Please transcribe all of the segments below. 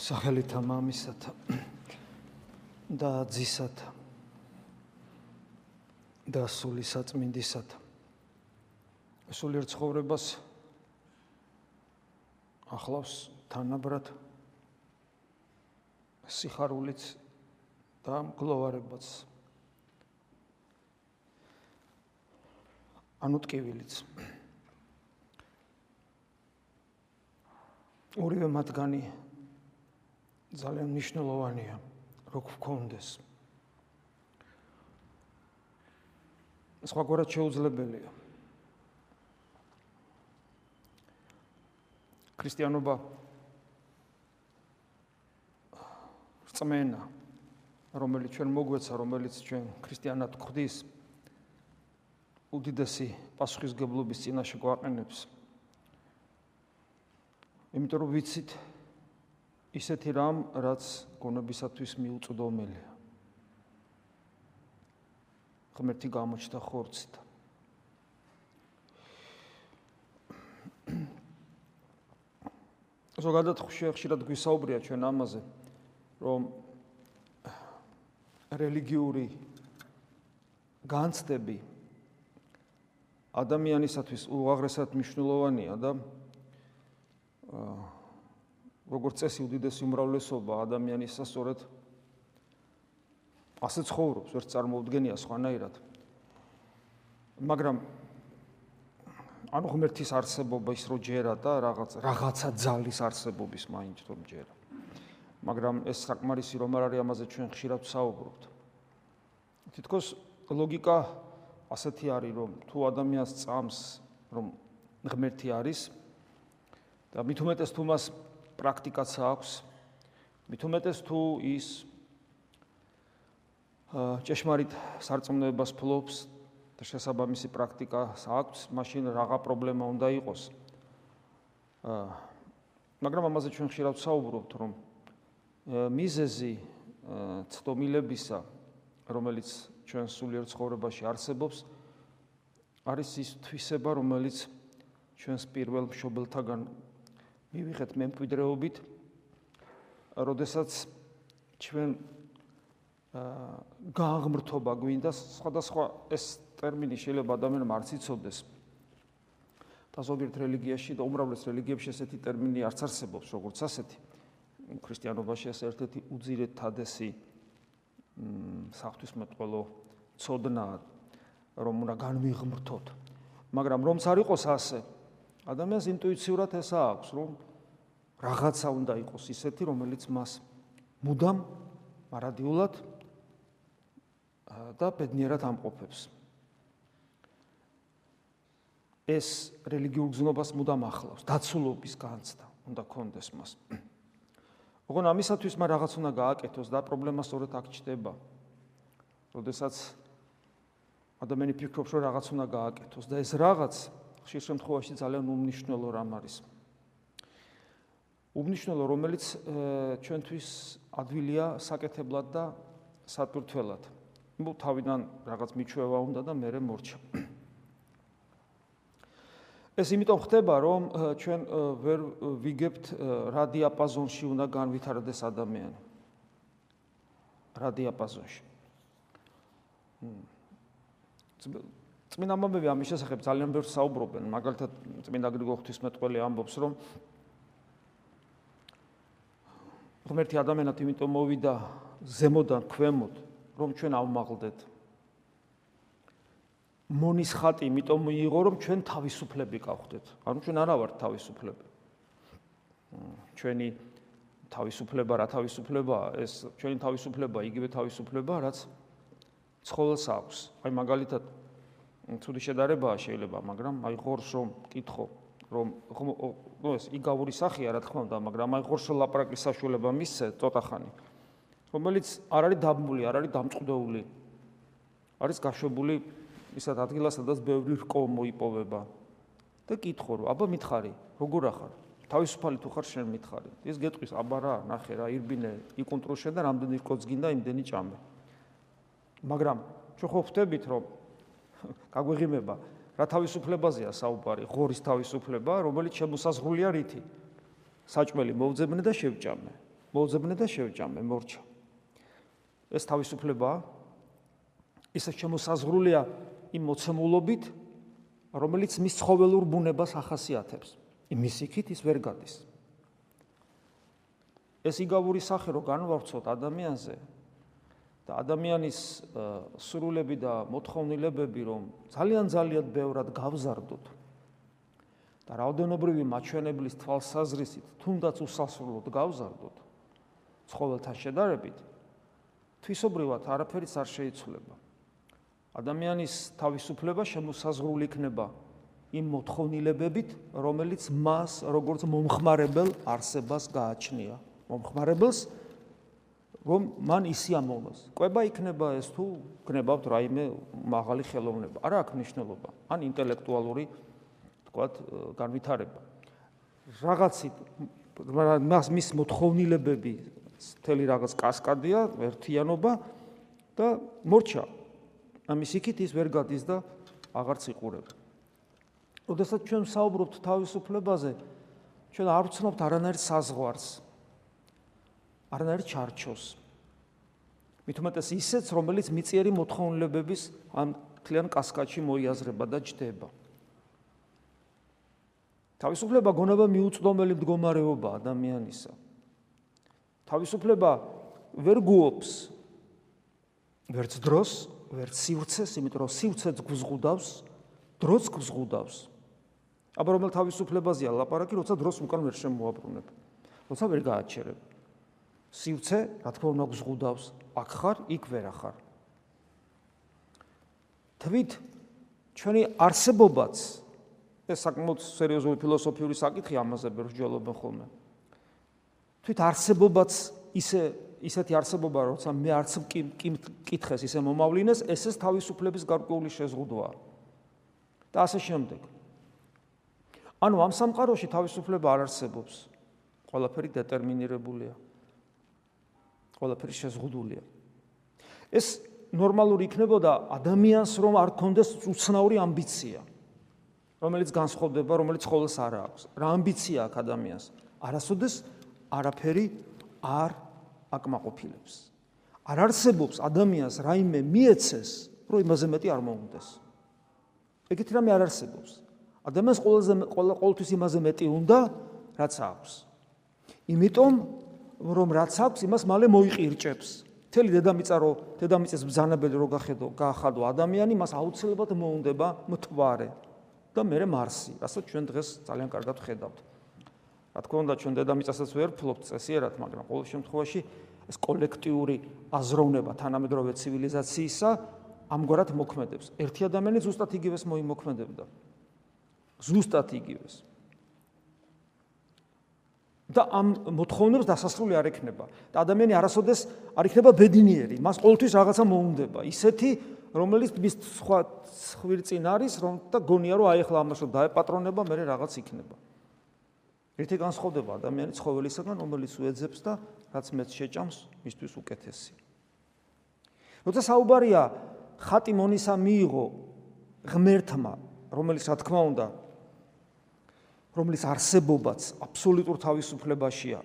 სახელითა მამისათა და ძისათა და სული საწმინდისათა. სულიერ ცხოვრებას ახლავს თანაბრად სიხარულიც და მგლოვარებაც. ანუ ტკივილიც. ორივე მათგანი ძალიან მნიშვნელოვანია რო გქონდეს. სხვაგვარად შეუძლებელია. ქრისტიანობა რწმენა რომელიც ჩვენ მოგვეცა რომელიც ჩვენ ქრისტიანად გვხდის უდიდესი პასუხისგებლობის წინაშე გვაყენებს. იმიტომ რომ ვიცით ისეთი რამ, რაც გონებისათვის მიუწვდომელია. ღმერთი გამოჩნდა ხორცით. ზოგადად ხშირად გვისაუბრია ჩვენ ამაზე, რომ რელიგიური განცდები ადამიანისათვის უაღრესად მნიშვნელოვანია და აა როგორც წესი უდიდესი უმრავლესობა ადამიანისა სწორედ ასე ცხოვრობს, ვერ წარმოუდგენია სხვანაირად. მაგრამ ანუ ღმერთის არსებობა ის რო ჯერა და რაღაც რაღაცა ძალის არსებობის მაინც რომ ჯერა. მაგრამ ეს საკმარისი რომ არ არის ამაზე ჩვენ ხშირად ვსაუბრობთ. თითქოს ლოგიკა ასეთი არის რომ თუ ადამიანს წამს რომ ღმერთი არის და მით უმეტეს თუ მას პრაქტიკაც აქვს. მით უმეტეს თუ ის ჭეშმარიტ სარწმუნოებას ფლობს და შესაბამისი პრაქტიკა აქვს, მაშინ რაღა პრობლემა უნდა იყოს. მაგრამ ამაზე ჩვენ ხშირად ვსაუბრობთ, რომ მიზეზი ცდომილებისა, რომელიც ჩვენ სულიერ ცხოვრებაში არსებობს, არის ის თვისება, რომელიც ჩვენს პირველ მშობელთაგან მივიღეთ მემკვიდრეობით, როდესაც ჩვენ აა გააღმრთობა გვინდა სხვადასხვა ეს ტერმინი შეიძლება ადამიანმა არც იცოდეს. და ზოგიერთ რელიგიაში და უმრავლეს რელიგიებში ესეთი ტერმინი არც არსებობს, როგორც ასეთი. ქრისტიანობაში ეს ერთ-ერთი უძირეთადესი მ საფრთხისმეტყველო ცოდნა რომ უნდა განვიღმრთოთ. მაგრამ რომც არ იყოს ასე, ადამიანს ინტუიციურად ეს აქვს, რომ რაღაცა უნდა იყოს ისეთი, რომელიც მას მუდამ მარადიულად და ბედნიერად ამყოფებს. ეს რელიგიურ გზნობას მუდამ ახლავს, დაცულობის განცდა უნდა კონდეს მას. ოღონ ამისათვის მას რაღაც უნდა გააკეთოს და პრობლემა სწორედ აქ ჩდება. როდესაც ადამიანი ფიქრობს, რომ რაღაც უნდა გააკეთოს და ეს რაღაც ხშირ შემთხვევაში ძალიან უმნიშვნელო რამ არის. უმნიშვნელო, რომელიც ჩვენთვის ადვილია საკეთებლად და სატვირთველად. ნუ თავიდან რაღაც მიჩვევა უნდა და მეરે მორჩა. ეს იმიტომ ხდება, რომ ჩვენ ვერ ვიგებთ რა დიაპაზონში უნდა განვითარდეს ადამიანი. რა დიაპაზონში. წმინდა მომები ამის შესახებ ძალიან ბევრს საუბრობენ, მაგალითად წმინდა გრიგოლ ღვთისმეტყველი ამბობს, რომ ღმერთი ადამიანად იმიტომ მოვიდა ზემოდან ქვემოთ, რომ ჩვენ ავმაღლდეთ. მონის ხატი იმიტომ მიიღო, რომ ჩვენ თავისუფლები გავხდეთ. ანუ ჩვენ არა ვართ თავისუფლები. ჩვენი თავისუფლება რა თავისუფლებაა? ეს ჩვენი თავისუფლება იგივე თავისუფლებაა, რაც ცხოველს აქვს. აი მაგალითად ცუდი შედარებაა შეიძლება, მაგრამ აი ხორს რომ კითხო, რომ ნუ ეს იგავური სახეა რა თქმა უნდა, მაგრამ აი ხორს ლაპარაკის საშუალება მისცე ცოტა ხანი. რომელიც არ არის დაბმული, არ არის დამწყდეული. არის გაშვებული ისეთ ადგილას, სადაც ბევრი რკო მოიპოვება. და კითხო რომ, აბა მითხარი, როგორ ახარ? თავისუფალი თუ ხარ შენ მითხარი. ეს გეტყვის, აბა რა, ნახე რა, ირბინე, იკონტროლშე და რამდენი რკოც გინდა, იმდენი ჭამე. მაგრამ ჩვენ ხო ხვდებით რომ გაგვიღიმება რა თავისუფლებაზეა საუბარი ღორის თავისუფლება რომელიც შემოსაზღვრულია რითი საჭმელი მოვძებნე და შევჭამე მოძებნე და შევჭამე, მორჩა. ეს თავისუფლებაა. ისე შემოსაზღვრულია იმ მოცემულობით, რომელიც მის ცხოველურ ბუნებას ახასიათებს. იმის იქით ის ვერ გადის. ეს იგავური სახე რო განვავრცოთ ადამიანზე და ადამიანის სრულები და მოთხოვნილებები რომ ძალიან ძალიან ბევრად გავზარდოთ. და რაოდენობრივი მაჩვენებლის თვალსაზრისით თუნდაც უსასრულოდ გავზარდოთ. ცხოველთან შედარებით თვისობრივად არაფერიც არ შეიცვლება. ადამიანის თავისუფლება შემოსაზღვრული იქნება იმ მოთხოვნილებებით რომელიც მას როგორც მომხმარებელ არსებას გააჩნია. მომხმარებელს რომ მან ისიამოვნოს. ყვება იქნება ეს თუ გნებავთ რაიმე მაღალი ხელოვნება. არა აქვს მნიშვნელობა. ან ინტელექტუალური თქვათ განვითარება. რაღაცით მას მის მოთხოვნილებები თელი რაღაც კასკადია, ერთიანობა და მორჩა. ამის იქით ის ვერ გადის და აღარც იყურება. ოდესაც ჩვენ საუბრობთ თავისუფლებაზე, ჩვენ არ ვცნობთ არანაირ საზღვარს. არანაირ ჩარჩოს. მithumetes ისეც, რომელიც მიწიერი მოთხოვნილებების ამ თლიან კასკადში მოიაზრება და ჯდება. თავისუფლება გონება მიუწვდომელი მდგომარეობა ადამიანისა. თავისუფლება ვერ გუობს ვერც დროს, ვერც სივრცეს, იმიტომ რომ სივრცეც გზღუდავს, დროც გზღუდავს. აბა რომელ თავისუფლებაზეა ლაპარაკი, როცა დროს უკან ვერ შემოაბრუნებ. როცა ვერ გააჩერებ. სივრცე, რა თქმა უნდა, გზღუდავს, აქ ხარ, იქ ვერ ახარ. თვით ჩვენი არსებობაც ეს საკმაოდ სერიოზული ფილოსოფიური საკითხი ამაზე ბერჯოლობენ ხოლმე. თვით არსებობაც ისე ისეთი არსებობა, როცა მე არც კითხეს ისე მომავლინეს, ესეც თავისუფლების გარკვეული შეზღუდვაა. და ასე შემდეგ. ანუ ამ სამყაროში თავისუფლება არ არსებობს. ყველაფერი დეტერმინირებულია. ყველაფერი შეზღუდულია. ეს ნორმალური იქნებოდა ადამიანს რომ არ კონდეს უცნაური ამბიცია, რომელიც განსხვავდება, რომელიც ყოველს არ აქვს. რა ამბიცია აქვს ადამიანს? არასოდეს არაფერი არ აკმაყოფილებს. არ არსებობს ადამიანს რაიმე მიეცეს, რომ იმაზე მეტი არ მოუნდეს. ეგეთი რამე არ არსებობს. ადამიანს ყველაზე ყოველთვის იმაზე მეტი უნდა, რაც აქვს. იმიტომ რომ რაც აქვს, იმას მალე მოიყირჭებს. მთელი დედამიწა რო დედამიწის ბზანებელი რო გახედო, გაახადო ადამიანი, მას აუცილებლად მოუნდება მთვარე და მე მარსი, რასაც ჩვენ დღეს ძალიან კარგად ხედავთ. რა თქმა უნდა, ჩვენ დედამიწასაც ვერ ფლობთ წესიერად, მაგრამ ყოველ შემთხვევაში ეს კოლექტიური აზროვნება თანამედროვე ცივილიზაციისა ამგვარად მოქმედებს. ერთი ადამიანი ზუსტად იგივეს მოიმოქმედებდა. ზუსტად იგივეს. და ამ მოთხოვნებს დასასრული არ ექნება. და ადამიანი არასოდეს არ იქნება ბედნიერი, მას ყოველთვის რაღაცა მოუნდება. ისეთი, რომელიც მის სხვა ხვირწინ არის, რომ და გონია რომ აი ახლა ამას რომ დაეპატრონება, მე რაღაც იქნება. ერთი განსხვავდება ადამიანის ცხოველისაგან, რომელიც უეძებს და რაც მეც შეჭამს, მისთვის უკეთესი. როცა საუბარია ხატი მონისა მიიღო ღმერთმა, რომელიც რა თქმა უნდა რომლის არსებობაც აბსოლუტურ თავისუფლებაშია.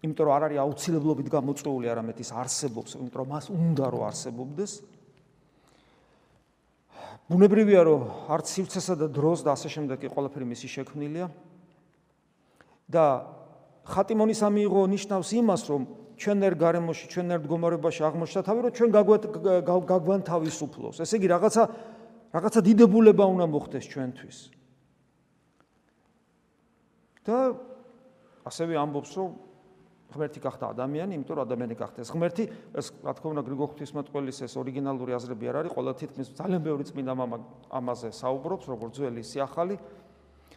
იმიტომ რომ არ არის აუცილებლობით გამოწვეული, არამედ ის არსებობს, იმიტომ რომ მას უნდა რომ არსებობდეს. ბუნებრივია რომ არც სივრცესა და დროს და ასე შემდეგ ყველაფერი მისი შექმნილია. და ხატიმონის ამიღო ნიშნავს იმას, რომ ჩვენერ გარემოში, ჩვენერ მდგომარეობაში აღმოჩნდა თავი, რომ ჩვენ გაგვან თავისუფლოს. ესე იგი რაღაცა რაღაცა დიდებულება უნდა მოხდეს ჩვენთვის. და ასევე ამბობს რომ ღმერთი გახდა ადამიანი, იმიტომ რომ ადამიანი გახდეს ღმერთი, ეს რა თქმა უნდა გრიგოლ ღვთისმეტყველის ეს ორიგინალური აზრები არ არის, ყველა თითქმის ძალიან ბევრი წმინდა მამა ამაზე საუბრობს, როგორც ძველი ისე ახალი.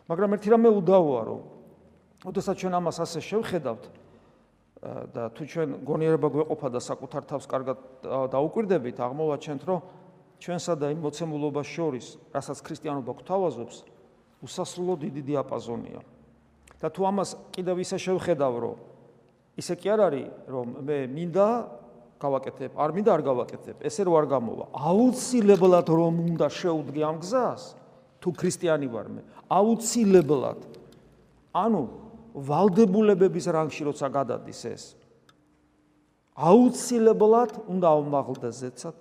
მაგრამ ერთი რამე უდავოა, რომ ოდესაც ჩვენ ამას ასე შევხედავთ და თუ ჩვენ გონიერება გვეყოფა და საკუთარ თავს კარგად დაუკვირდებით, აღმოვაჩენთ, რომ ჩვენსა და იმ მოცემულობას შორის, რასაც ქრისტიანობა გვთავაზობს, უსასრულო დიდი დიაპაზონია. და თუ ამას კიდევ ისე შევხედავ, რომ ისე კი არ არის, რომ მე მინდა გავაკეთებ, არ მინდა არ გავაკეთებ, ესე რო არ გამოვა. აუცილებლად რომ უნდა შეუდგე ამ გზას, თუ ქრისტიანი ვარ მე, აუცილებლად. ანუ ვალდებულებების რანგში როცა გადადის ეს, აუცილებლად უნდა აუმაღლდე ზეცად.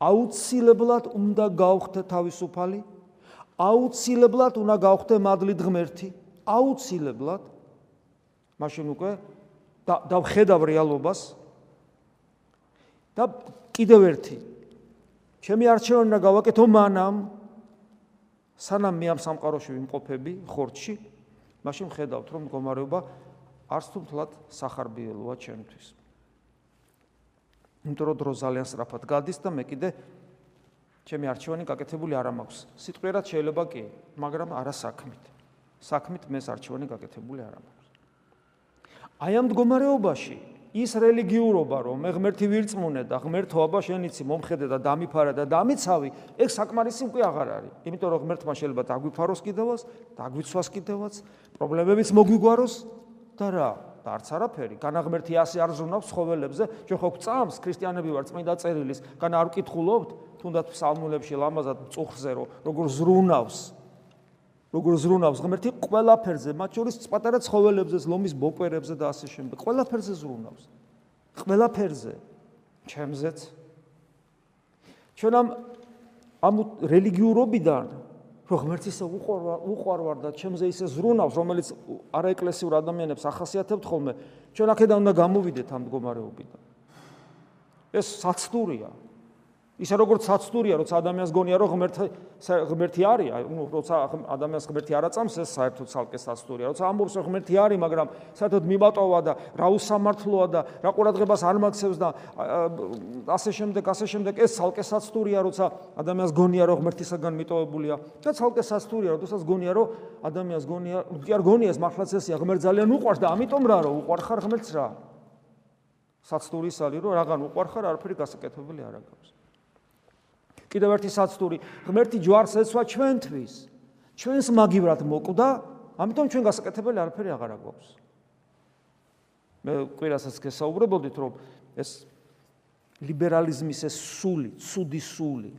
აუცილებლად უნდა გავხდე თავისუფალი. აუცილებლად უნდა გავხდე მადლით ღმერთი. აუცილებლად მაშინ უკვე დავხედავ რეალობას და კიდევ ერთი ჩემი არჩევანი უნდა გავაკეთო მანამ სანამ მე ამ სამყაროში ვიმყოფები ხორცში მაშინ ხედავთ რომ მდგომარეობა არც თუ მთლად სახარბიელოა ჩემთვის. იმიტომ რომ დრო ძალიან სწრაფად გადის და მე კიდე ჩემი არჩევანი გაკეთებული არ მაქვს სიტყვიერად შეიძლება კი მაგრამ არასაქმით. საქმით მე არჩევანი გაკეთებული არ მაქვს აი ამ მდგომარეობაში ის რელიგიურობა რომ მე ღმერთი ვირწმუნე და ღმერთოობა შენიცი მომხედე და დამიფარა და დამიცავი ეგ საკმარისი უკვე აღარ არის. იმიტომ რომ ღმერთმა შეიძლება დაგვიფაროს კიდევაც დაგვიცვას კიდევაც პრობლემებიც მოგვიგვაროს და რა? და არც არაფერი. განაღმერთი ასე არ ზრუნავს ცხოველებზე ჩვენ ხო გვწამს ქრისტიანები ვარ წმინდა წერილის განა არ ვკითხულობთ? თუნდაც ფსალმულებში ლამაზად წუხზე რომ როგორ ზრუნავს როგორ ზრუნავს ღმერთი ყველაფერზე, მათ შორის პატარა ცხოველებზე, ლომის ბოკვერებზე და ასე შემდეგ. ყველაფერზე ზრუნავს. ყველაფერზე. ჩემზეც. ჩვენ ამ ამ რელიგიურობიდან რო ღმერთი ისე უყვარვარ, უყვარვარ და ჩემზე ისე ზრუნავს, რომელიც არაეკლესიურ ადამიანებს ახასიათებთ ხოლმე, ჩვენ აქედან უნდა გამოვიდეთ ამ მდგომარეობიდან. ეს საცდურია. ისე როგორც საცდურია, როცა ადამიანს გონია, რომ ღმერთი ღმერთი არის, ну, როცა ადამიანს ღმერთი არ აწამს, ეს საერთოდ ცალკე საცდურია. როცა ამბობს, რომ ღმერთი არის, მაგრამ საერთოდ მიმატოვა და რა უსამართლოა და რა ყურადღებას არ მაქცევს და ასე შემდეგ, ასე შემდეგ, ეს ცალკე საცდურია, როცა ადამიანს გონია, რომ ღმერთისაგან მიტოვებულია და ცალკე საცდურია, როდესაც გონია, რომ ადამიანს გონია, კი არ გონია ეს მართლაც ესია, ღმერთ ძალიან უყვარს და ამიტომ რა, რომ უყვარ ხარ ღმერთს რა? საცდურის ალი, რომ რაღან უყვარ ხარ, არაფერი გასაკეთებელი არ აქვს. კიდევ ერთი საცდური. ღმერთი ჯვარს ეცვა ჩვენთვის. ჩვენს მაგივრად მოკვდა ამიტომ ჩვენ გასაკეთებელი არაფერი აღარ აგვაქვს. მე კვირასაც გესაუბრებოდით რომ ეს ლიბერალიზმის ეს სული ცუდი სული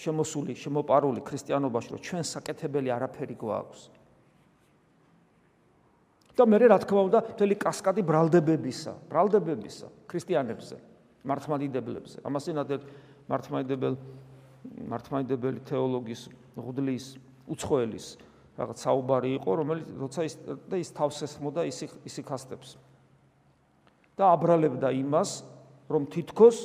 შემოსული შემოპარული ქრისტიანობაში რომ ჩვენ საკეთებელი არაფერი გვაქვს. და მე რა თქმა უნდა მთელი კასკადი ბრალდებებისა ბრალდებებისა ქრისტიანებზე მართლმადიდებლებზე. ამას ინადეთ მართლმადიდებელ მართლმადიდებელი თეოლოგის ღუდლის უცხოელის რაღაც საუბარი იყო რომელიც როცა ის და ის თავს ესმოდა ის ისიქასტებს და აბრალებდა იმას რომ თითქოს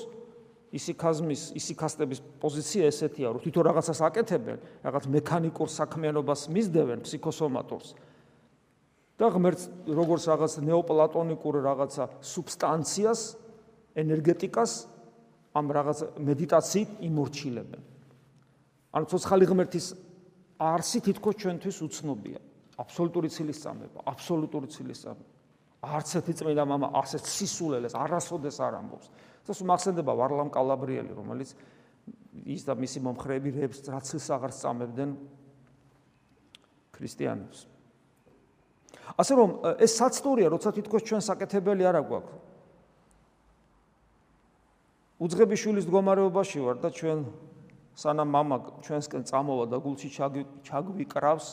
ისიქაზმის ისიქასტების პოზიცია ესეთია რომ თვითონ რაღაცას აკეთებენ რაღაც მექანიკურ საქმიანობას მისდევენ ფსიქოსომატურს და ღმერთს როგორც რაღაც ნეოპლატონიკურ რაღაცა სუბსტანციას ენერგეტიკას ამ რაღაც მედიტაციით იმორჩილებენ. ანუ ცოცხალი ღმერთის არსი თითქოს ჩვენთვის უცნობია. აბსოლუტური ცილისწამება, აბსოლუტური ცილისწამება. არც ერთი წმინდა მამა ასეთ სისულელეს არასოდეს არ ამბობს. ეს მახსენდება ვარლამ კალაბრიელი, რომელიც ის და მისი მომხრეები რებს რაც აღარ სწამებდნენ ქრისტიანებს. ასე რომ ეს საცდორია, როცა თითქოს ჩვენ საკეთებელი არ აგვაქვს. უძღები შვილის მდგომარეობაში ვარ და ჩვენ სანამ мама ჩვენსკენ წამოვა და გულში ჩაგვიკრავს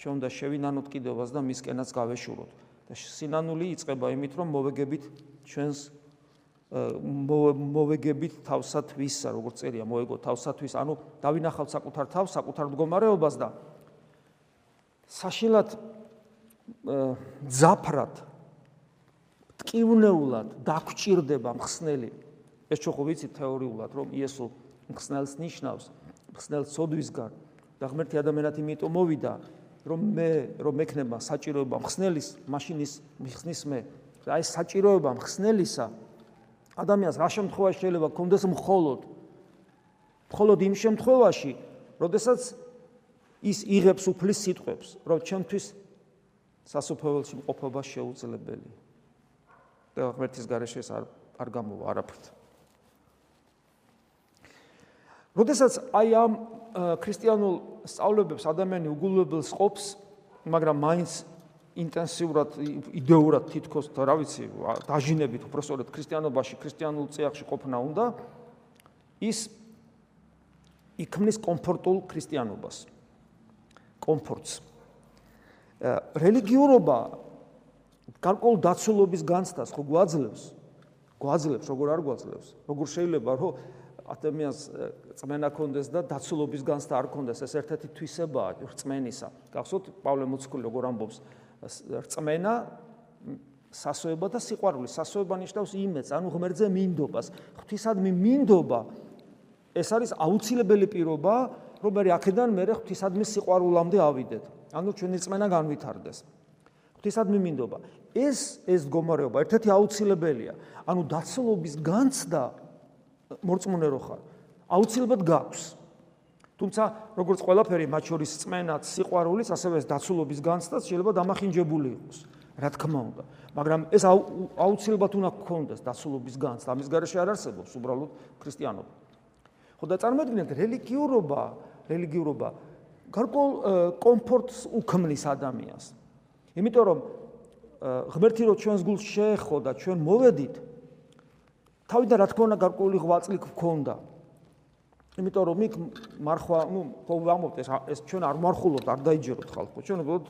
ჩვენ უნდა შევინანოთ კიდევას და მისკენაც გავეშუროთ და სინანული იწება იმით რომ მოვეგებით ჩვენს მოვეგებით თავსათვისა როგორც წერია მოეგო თავსათვის ანუ დავინახავთ საკუთარ თავს საკუთარ მდგომარეობას და საშილად ზაფრად ტკივნეულად დაგჭირდება მხსნელი ეს ჩვენ ხო ვიცით თეორიულად რომ იესო ხსნელს ნიშნავს ხსნელს სოდვისგან და ღმერთი ადამიანად იმიტომ მოვიდა რომ მე რომ მექნება საჭიროება ხსნელის მაშინის მიხსნის მე. აი საჭიროება ხსნელისა ადამიანს რა შემთხვევაში შეიძლება კონდეს მხოლოდ? მხოლოდ იმ შემთხვევაში როდესაც ის იღებს უფლის სიტყვებს რომ ჩემთვის სასופველში მყოფობა შეუძლებელი. და ღმერთის გარეშე ეს არ არ გამოვა არაფრით როდესაც აი ამ ქრისტიანულ სწავლებებს ადამიანი უგულებელს ყოფს, მაგრამ მაინც ინტენსიურად იდეურად თითქოს და რა ვიცი, დაჟინებით უბრალოდ ქრისტიანობაში, ქრისტიანულ წიაღში ყოფნა უნდა, ის იქმნის კომფორტულ ქრისტიანობას. კომფორტს. რელიგიურობა გარკვეულ დაცულობის განცდას ხო გვაძლევს? გვაძლევს, როგორ არ გვაძლევს? როგორ შეიძლება რომ ადამიანს წმენა კონდეს და დაცულობის განცდა არ კონდეს, ეს ერთ-ერთი თვისებაა რწმენისა. გახსოვთ პავლე მოციქული როგორ ამბობს რწმენა სასოება და სიყვარული. სასოება ნიშნავს იმედს, ანუ ღმერთზე მინდობას. ღვთისადმი მინდობა ეს არის აუცილებელი პირობა, რომ მე აქედან მე ღვთისადმი სიყვარულამდე ავიდეთ. ანუ ჩვენი წმენა განვითარდეს. ღვთისადმი მინდობა. ეს ეს მდგომარეობა ერთ-ერთი აუცილებელია. ანუ დაცლობის განცდა მორწმუნე რო ხარ, აუცილებლად გაქვს. თუმცა როგორც ყველაფერი მათ შორის წმენაც, სიყვარულიც, ასევე ეს დაცლობის განცდაც შეიძლება დამახინჯებული იყოს. რა თქმა უნდა, მაგრამ ეს აუცილებლად უნდა გქონდეს დაცლობის განცდა. ამის გარეშე არ არსებობს უბრალოდ ქრისტიანობა. ხო და წარმოიდგინეთ რელიგიურობა, რელიგიურობა გარკვეულ კომფორტს უქმნის ადამიანს. იმიტომ რომ ღმერთი რო ჩვენს გულს შეეხო და ჩვენ მოვედით თავიდან რა თქმა უნდა გარკვეული ღვაწლი გქონდა. იმიტომ რომ იქ მარხვა, ну, ხო ვამბობთ ეს ეს ჩვენ არ მარხულობთ, არ დაიჯეროთ ხალხო. ჩვენ უბრალოდ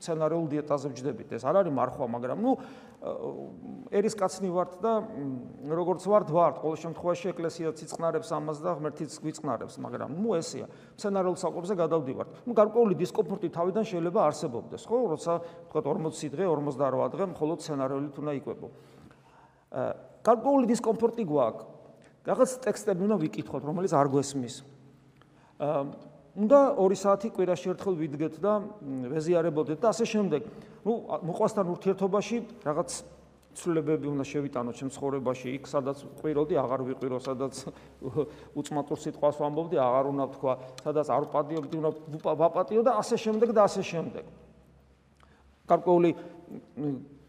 სცენარულ დიეტაზე ვჯდებით. ეს არ არის მარხვა, მაგრამ ну, ერის კაცნი ვართ და როგორც ვართ, ვართ. ყოველ შემთხვევაში ეკლესია ციწყნარებს ამას და ღმერთიც გვიწყნარებს, მაგრამ ну, ესეა. სცენარულ საკვებზე გადავდივართ. ну, გარკვეული დისკომფორტი თავიდან შეიძლება არსებობდეს, ხო? როცა თქვა 40 დღე, 48 დღე მხოლოდ სცენარულად უნდა იკვებო. აა გარკვეული დისკომფორტი გვაქვს. რაღაც ტექსტები უნდა ვიკითხოთ, რომელიც არ გვესმის. აა უნდა 2 საათი კვირაში ერთხელ ვიდგეთ და ვეზიარებოდეთ და ასე შემდეგ. ნუ მოყვასთან ურთიერთობაში რაღაც ცვლილებები უნდა შევიტანოთ ჩემ ცხოვრებაში, იქ სადაც ყვიროდი, აღარ ვიყვირო, sadაც უწმატურ სიტყვას ვამბობდი, აღარ უნდა თქვა, სადაც არ პატიობდი, უნდა ვაპატიო და ასე შემდეგ და ასე შემდეგ. გარკვეული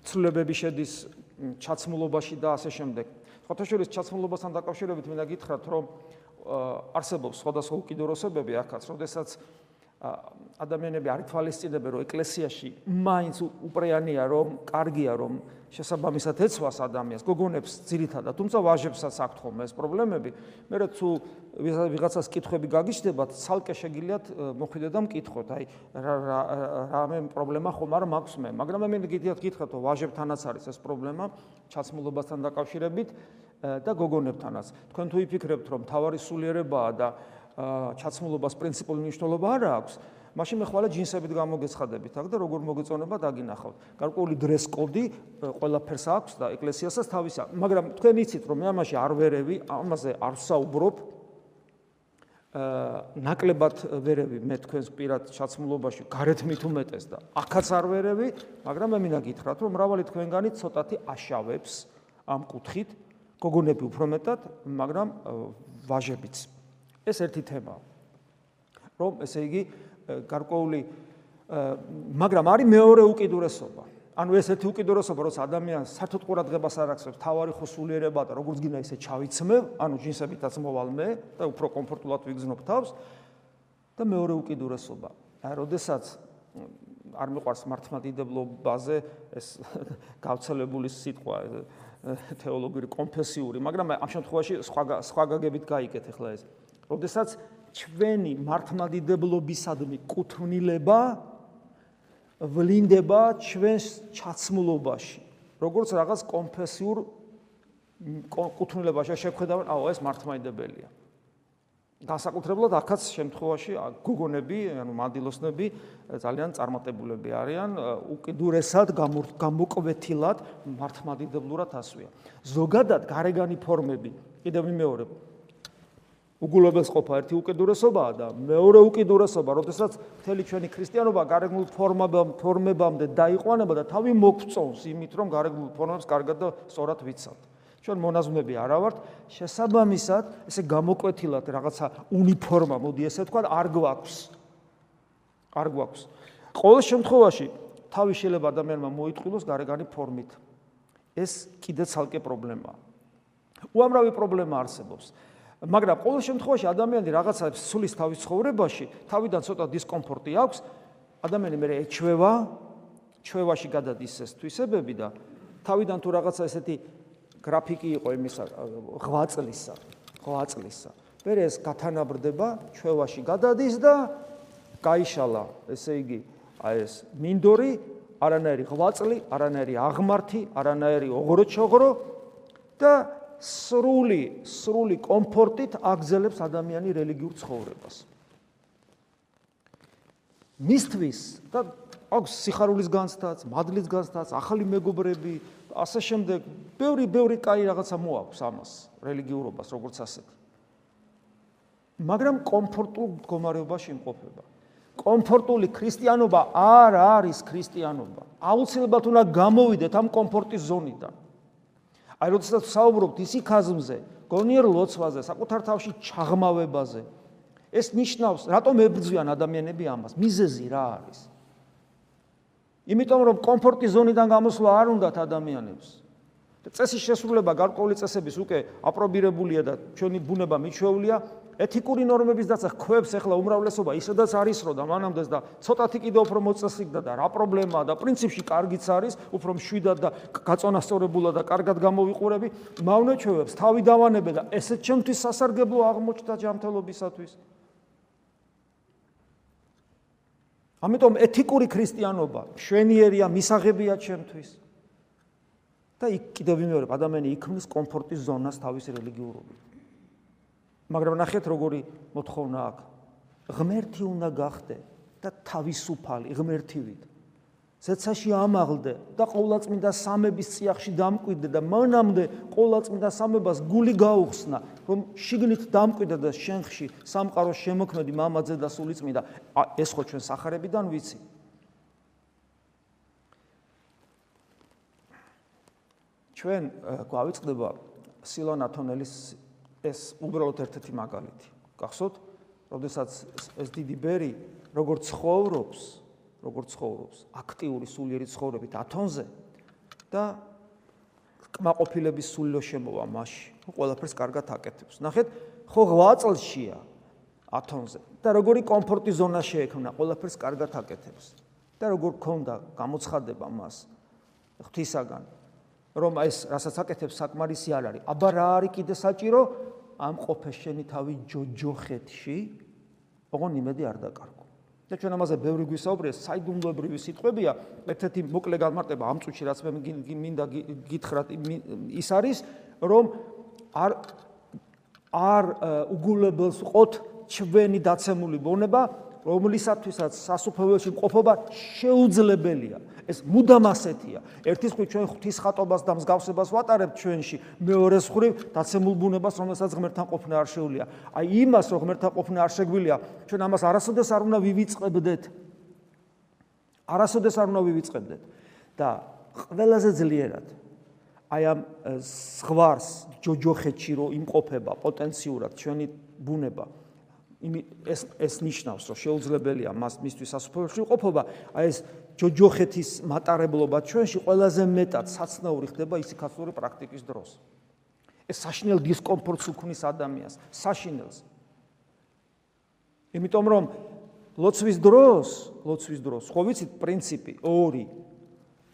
ცვლილებები შედის ჩაცმულობაში და ასე შემდეგ. ფოთაშორის ჩაცმულობასთან დაკავშირებით მინდა გითხრათ, რომ არსებობს სხვადასხვა უკიდურესობები ახაც, როდესაც ადამიანები არ თვალისწინებენ, რომ ეკლესიაში მაინც უპრეანია, რომ კარგია, რომ შესაბამისად ეცვას ადამიანს, გოგონებს ძირითადად, თუმცა ვაჟებსაც აქვთ ხოლმე ეს პრობლემები. მე რა თუ ვიღაცას კითხვები გაგიჩნდებათ, ცალკე შეგიძლიათ მოხვიდე და მკითხოთ, აი რა რა რამე პრობლემა ხომ არ მაქვს მე, მაგრამ მე მიგიდიათ გითხრათ, რომ ვაჟებთანაც არის ეს პრობლემა ჩაცმულობასთან დაკავშირებით და გოგონებთანაც. თქვენ თუ იფიქრებთ, რომ თავარი სულიერებაა და ჩაცმულობას პრინციპული მნიშვნელობა არ აქვს, მაშინ მე ხვალე ჯინსებით გამოგეცხადებით აქ და როგორ მოგეწონება დაგინახავთ. გარკვეული დრეს კოდი ყველაფერს აქვს და ეკლესიასაც თავისა, მაგრამ თქვენ იცით რომ მე ამაში არ ვერევი, ამაზე არ საუბრობ. აა ნაკლებად ვერევი მე თქვენს პირად ჩაცმულობაში გარეთ მით უმეტეს და აქაც არ ვერევი, მაგრამ მე მინდა გითხრათ რომ მრავალი თქვენგანი ცოტათი აშავებს ამ კუთხით, გოგონები უფრო მეტად, მაგრამ ვაჟებიც. ეს ერთი თემაა. რომ ესე იგი გარკვეული მაგრამ არის მეორე უკიდურესობა. ანუ ეს ერთი უკიდურესობა, როცა ადამიანს საერთოდ ყურადღებას არ აქცევს თავარი ხოსულიერება და როგორც გინდა ისე ჩავიცმევ, ანუ ჯინსებითაც მოვალ მე და უფრო კომფორტულად ვიგზნობ თავს და მეორე უკიდურესობა. აი, როდესაც არ მიყვარს მართლმადიდებლობაზე ეს გავცელებული სიტყვა თეოლოგიური კონფესიური, მაგრამ ამ შემთხვევაში სხვა სხვა გაგებით გაიგეთ ახლა ეს. როდესაც ჩვენი მართლმადიდებლობისადმი კუთვნილება ვლინდება ჩვენს ჩაცმულობაში. როგორც რაღაც კონფესიურ კუთვნილებაში შეხედავენ, აო ეს მართლმადიდებელია. განსაკუთრებულად ახაც შემთხვევაში გოგონები, ანუ მანდილოსნები ძალიან წარმატებულები არიან, უკიდურესად გამოკვეთილად მართლმადიდებლურად ასვია. ზოგადად გარეგანი ფორმები, კიდევ ვიმეორებ, უგულობელს ყოფა ერთი უკიდურესობაა და მეორე უკიდურესობა, როდესაც მთელი ჩვენი ქრისტიანობა გარეგნულ ფორმებამ ფორმებამდე დაიყვანება და თავი მოგწონს იმით, რომ გარეგნულ ფორმებს კარგად და სწორად ვიცავთ. ჩვენ მონაზვნები არა ვართ, შესაბამისად, ესე გამოკვეთილად რაღაცა უნიფორმა, მოდი ესე ვთქვა, არ გვაქვს. არ გვაქვს. ყოველ შემთხვევაში თავი შეიძლება ადამიანმა მოიტყვილოს გარეგანი ფორმით. ეს კიდე ცალკე პრობლემაა. უამრავი პრობლემა არსებობს. მაგრამ ყოველ შემთხვევაში ადამიანი რაღაცა სულის თავის ცხოვრებაში თავიდან ცოტა დისკომფორტი აქვს. ადამიანი მე ეჩვევა ჩვევაში გადადის ეს თვისებები და თავიდან თუ რაღაცა ესეთი გრაფიკი იყო იმისა ღვაწლისა ღვაწლისა. მე ეს გათანაბრდება ჩვევაში გადადის და გაიშალა ესე იგი აი ეს მინდორი არანაირი ღვაწლი, არანაირი აღმართი, არანაირი ოღროჩოღრო და სრული, სრული კომფორტით აგზელებს ადამიანი რელიგიურ ცხოვრებას. მისთვის და აქვს სიხარულის განცდაც, მადლის განცდაც, ახალი მეგობრები, ასე შემდეგ, ბევრი ბევრი კაი რაღაცა მოაქვს ამას, რელიგიურობას როგორც ასეთი. მაგრამ კომფორტულ მდგომარეობაში იმყოფება. კომფორტული ქრისტიანობა არ არის ქრისტიანობა. აუცილებლად უნდა გამოვიდეთ ამ კომფორტის ზონიდან. აი როდესაც საუბრობთ ისიქაზმზე, გონიერ ლოცვაზე, საკუთარ თავში ჩაღმავებაზე, ეს ნიშნავს, რატომ ებრძვიან ადამიანები ამას? მიზეზი რა არის? იმიტომ რომ კომფორტის ზონიდან გამოსვლა არ უნდათ ადამიანებს. წესის შესრულება გარკვეული წესების უკვე აპრობირებულია და ჩვენი ბუნება მიჩვეულია. ეთიკური ნორმების დაცა ხვებს ახლა უმრავლესობა ისედაც არის რო და მანამდეც და ცოტათი კიდე უფრო მოწესრიგდა და რა პრობლემაა და პრინციპში კარგიც არის უფრო მშვიდად და გაწონასწორებულა და კარგად გამოვიყურები. მავნეჩვევებს თავი დავანებე და ესეც ჩემთვის სასარგებლო აღმოჩნდა ჯანმრთელობისათვის. ამიტომ ეთიკური ქრისტიანობა შვენიერია მისაღებია ჩემთვის და იქ კიდევ ვიმეორებ ადამიანი იქმნის კომფორტის ზონას თავის რელიგიურობით. მაგრამ ნახეთ როგორი მოთხოვნა აქვს ღმერთი უნდა გახდე და თავისუფალი ღმერთივით. ზეცაში ამაღლდე და ყოვლადწმინდა სამების წიაღში დამკვიდრე და მანამდე ყოვლადწმინდა სამებას გული გაუხსნა რომ შიგნით დამკვიდრე და შენხში სამყაროს შემოქმედი მამაძე და სულიწმინდა. ეს ხო ჩვენ სახარებიდან ვიცი ჩვენ გვავიწყდება სილონა თონელის ეს უბრალოდ ერთ-ერთი მაგალითი გახსოვთ როდესაც ეს დიდი ბერი როგორც ხოვრობს როგორც ხოვრობს აქტიური სულიერი ცხოვრებით ათონზე და კმაყოფილების სულო შემოვა მასში. ყველაფერს კარგად აკეთებს. ნახეთ, ხო 8 წელშია ათონზე და როგორი კომფორტი ზონა შეექმნა, ყველაფერს კარგად აკეთებს. და როგორ ქონდა გამოცხადება მას ღვთისაგან, რომ ეს რასაც აკეთებს საკმარისი არ არის. აბა რა არის კიდე საჭირო? ამ ყოფე შენი თავი ჯოჯოხეთში, ოღონ იმედი არ დაკარგო. და ჩვენ ამაზე ბევრი გვისაუბრია, საიდუმლოებრივი სიტყვებია, ერთ-ერთი მოკლე გამარტება ამ წუთში რაც მე მინდა გითხრათ ის არის, რომ არ არ უგულებელს ყოთ ჩვენი დაცემული ბონება, რომლისათვისაც სასופველში მყოფობა შეუძლებელია. ეს მუდამ ასეთია. ერთის ხრი ჩვენ ღვთის ხატობას და მსგავსებას ვატარებთ ჩვენში, მეორეს ხრი დაცემულ ბუნებას, რომელსაც ღმერთთან ყოფნა არ შეუძლია. აი იმას, რომ ღმერთთან ყოფნა არ შეგვილია, ჩვენ ამას არასოდეს არ უნდა ვივიწყებდეთ. არასოდეს არ უნდა ვივიწყებდეთ. და ყველაზე ძლიერად აი ამ ზღვარს ჯოჯოხეთში რო იმყოფება პოტენციურად ჩვენი ბუნება ეს ეს ნიშნავს რომ შეუძლებელია მას მისთვის სასופველში ყოფობა აი ეს ჯოჯოხეთის მატარებლობა ჩვენში ყველაზე მეტად საცნაური ხდება ისიქასური პრაქტიკის დროს. ეს საშინელ დისკომფორტს უქმნის ადამიანს, საშინელს. იმიტომ რომ ლოცვის დროს, ლოცვის დროს, ხო ვიცით პრინციპი ორი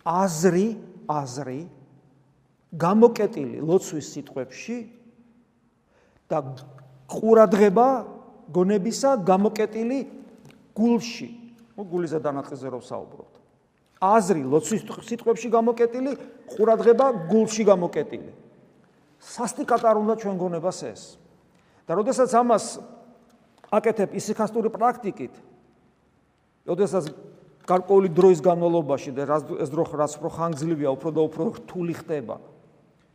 აზრი, აზრი გამოკეტილი ლოცვის სიტყვებში და ყურადღება გონებისა გამოკეტილი გულში. ო გულიზე დანაწყიზე რო საუბრობთ. აზრი ლოცვის სიტყვებში გამოკეტილი, ყურადღება გულში გამოკეტილი. სასტიკად არ უნდა ჩვენ გონებას ეს. და როდესაც ამას აკეთებ ისიქასტური პრაქტიკით, როდესაც გარკვეული დროის განმავლობაში და ეს დრო რაც უფრო ხანგრძლივია, უფრო და უფრო რთული ხდება.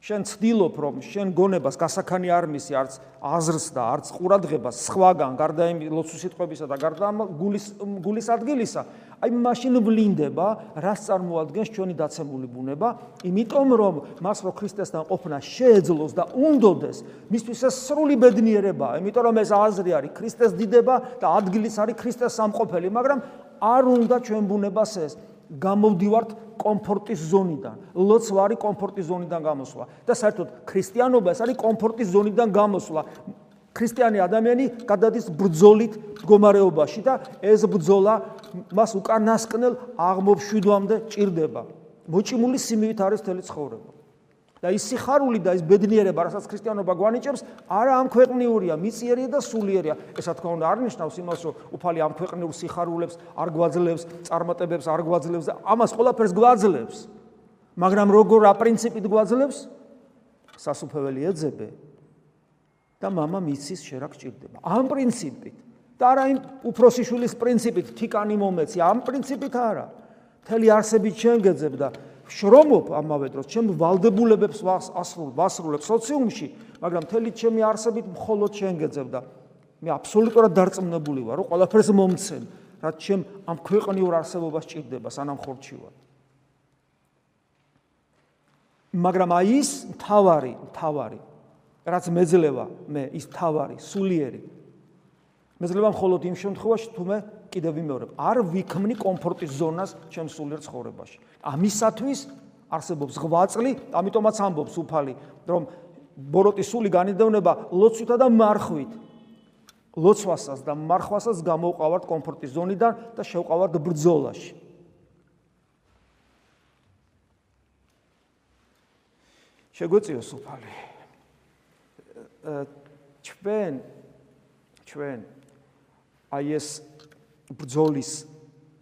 შენ ცდილობ რომ შენ გონებას გასახანი არ მისი არც აზრს და არც ყურადღებას სხვაგან გარდა იმ ლოცვის სიტყვებისა და გარდა გულის გულის ადგილისა აი მაშინ ვლინდება რას წარმოადგენს ჩვენი დაცემული ბუნება? იმიტომ რომ მას რო ქრისტესთან ყოფნა შეეძლოს და უნდოდეს მისთვის ეს სრული ბედნიერებაა იმიტომ რომ ეს აზრი არის ქრისტეს დიდება და ადგილის არის ქრისტეს სამყოფელი მაგრამ არ უნდა ჩვენ ბუნებას ეს გამოვდივართ კომფორტის ზონიდან. ლოცვა არის კომფორტის ზონიდან გამოსვლა და საერთოდ ქრისტიანობა ეს არის კომფორტის ზონიდან გამოსვლა. ქრისტიანი ადამიანი გადადის ბრძოლით მდგომარეობაში და ეს ბრძოლა მას უკანასკნელ აღმოფშვიდვამდე ჭირდება. მოჭიმული სიმივით არის თელი ცხოვრება. და ის სიხარული და ის ბედნიერება, რასაც ქრისტიანობა გვანიჭებს, არა ამ ქვეყნიურია, მიწიერია და სულიერია. ეს რა თქმა უნდა არ ნიშნავს იმას, რომ უფალი ამ ქვეყნიურ სიხარულებს არ გვაძლევს, წარმატებებს არ გვაძლევს და ამას ყველაფერს გვაძლევს. მაგრამ როგორ რა პრინციპით გვაძლევს? სასუფეველი ეძებე და мама მიცის შე რა გჭირდება. ამ პრინციპით და არა იმ უფროსი შვილის პრინციპით, თიკანი მომეცი, ამ პრინციპით არა. მთელი არსებით შენ გეძებ და შრომობ ამავე დროს ჩემ ვალდებულებებს ასრულ ვასრულებ სოციუმში, მაგრამ მთელი ჩემი არსებით მხოლოდ შენ გეძებ და მე აბსოლუტურად დარწმუნებული ვარ, რომ ყველაფერს მომცემ, რაც ჩემ ამ ქვეყნიურ არსებობას ჭირდება სანამ ხორჩი ვარ. მაგრამ აი ის თავარი, თავარი, რაც მეძლევა მე ის თავარი, სულიერი. მეძლევა მხოლოდ იმ შემთხვევაში თუ მე კიდევ ვიმეორებ, არ ვიქმნი კომფორტის ზონას ჩემ სულიერ ცხოვრებაში. ამისათვის არსებობს ღვაწლი, ამიტომაც ამბობს უფალი, რომ ბოროტის სული განიდევნება ლოცვითა და მარხვით. ლოცვასაც და მარხვასაც გამოვყავართ კომფორტის ზონიდან და შევყავართ ბრძოლაში. შეგვეციოს უფალი. ჩვენ ჩვენ აი ეს ბრძოლის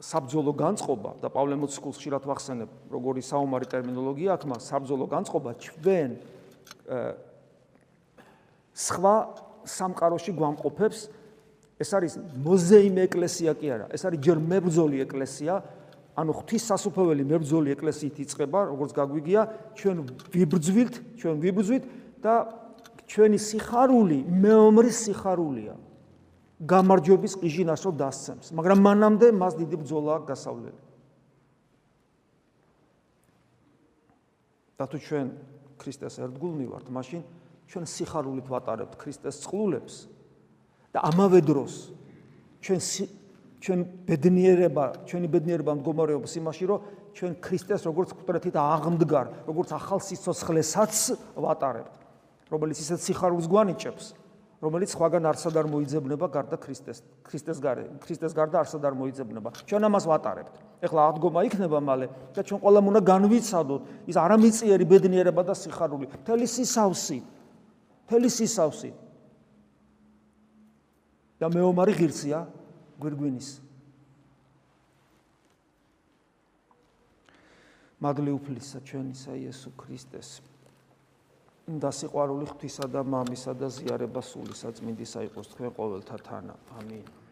საბძოლო განწყობა და პავლე მოციქულს ხშირად ვახსენებ, როგორი საომარი ტერმინოლოგია აქვს, მას საბძოლო განწყობა ჩვენ სხვა სამყაროში გვამყოფებს. ეს არის მოზეიმე ეკლესია კი არა, ეს არის ჯერ მებრძოლი ეკლესია, ანუ ღვთის სასופველი მებრძოლი ეკლესიით იწყება, როგორც გაგვიგია, ჩვენ ვიბრძვილთ, ჩვენ ვიბრძვით და ჩვენი სიხარული მეომრის სიხარულია. გამარჯვების ყიჟინას რო დასცემს, მაგრამ მანამდე მას დიდი ბრძოლა აქვს გასავლელი. და თუ ჩვენ ქრისტეს ერთგულნი ვართ, მაშინ ჩვენ სიხარულით ვატარებთ ქრისტეს წყლულებს და ამავე დროს ჩვენ ჩვენ ბედნიერება, ჩვენი ბედნიერება მდგომარეობს იმაში, რომ ჩვენ ქრისტეს როგორც კვდრეთით აღმდგარ, როგორც ახალ სიცოცხლესაც ვატარებთ, რომელიც ისეთ სიხარულს გვანიჭებს. რომელიც სხვაგან არსად არ მოიძებნება გარდა ქრისტეს ქრისტეს გარე ქრისტეს გარდა არსად არ მოიძებნება. ჩვენ ამას ვატარებთ. ეხლა აღდგომა იქნება მალე და ჩვენ ყველამ უნდა განვიცადოთ ის არამიწიერი ბედნიერება და სიხარული. მთელი სისავსი მთელი სისავსი. და მეომარი ღირსია გვირგვინის. მადლი უფლისა ჩვენისა იესო ქრისტეს და სიყვარული ღვთისა და მამისა და ზიარება სული საწმინდისა იყოს თქვენ ყოველთა თანა. ამინ.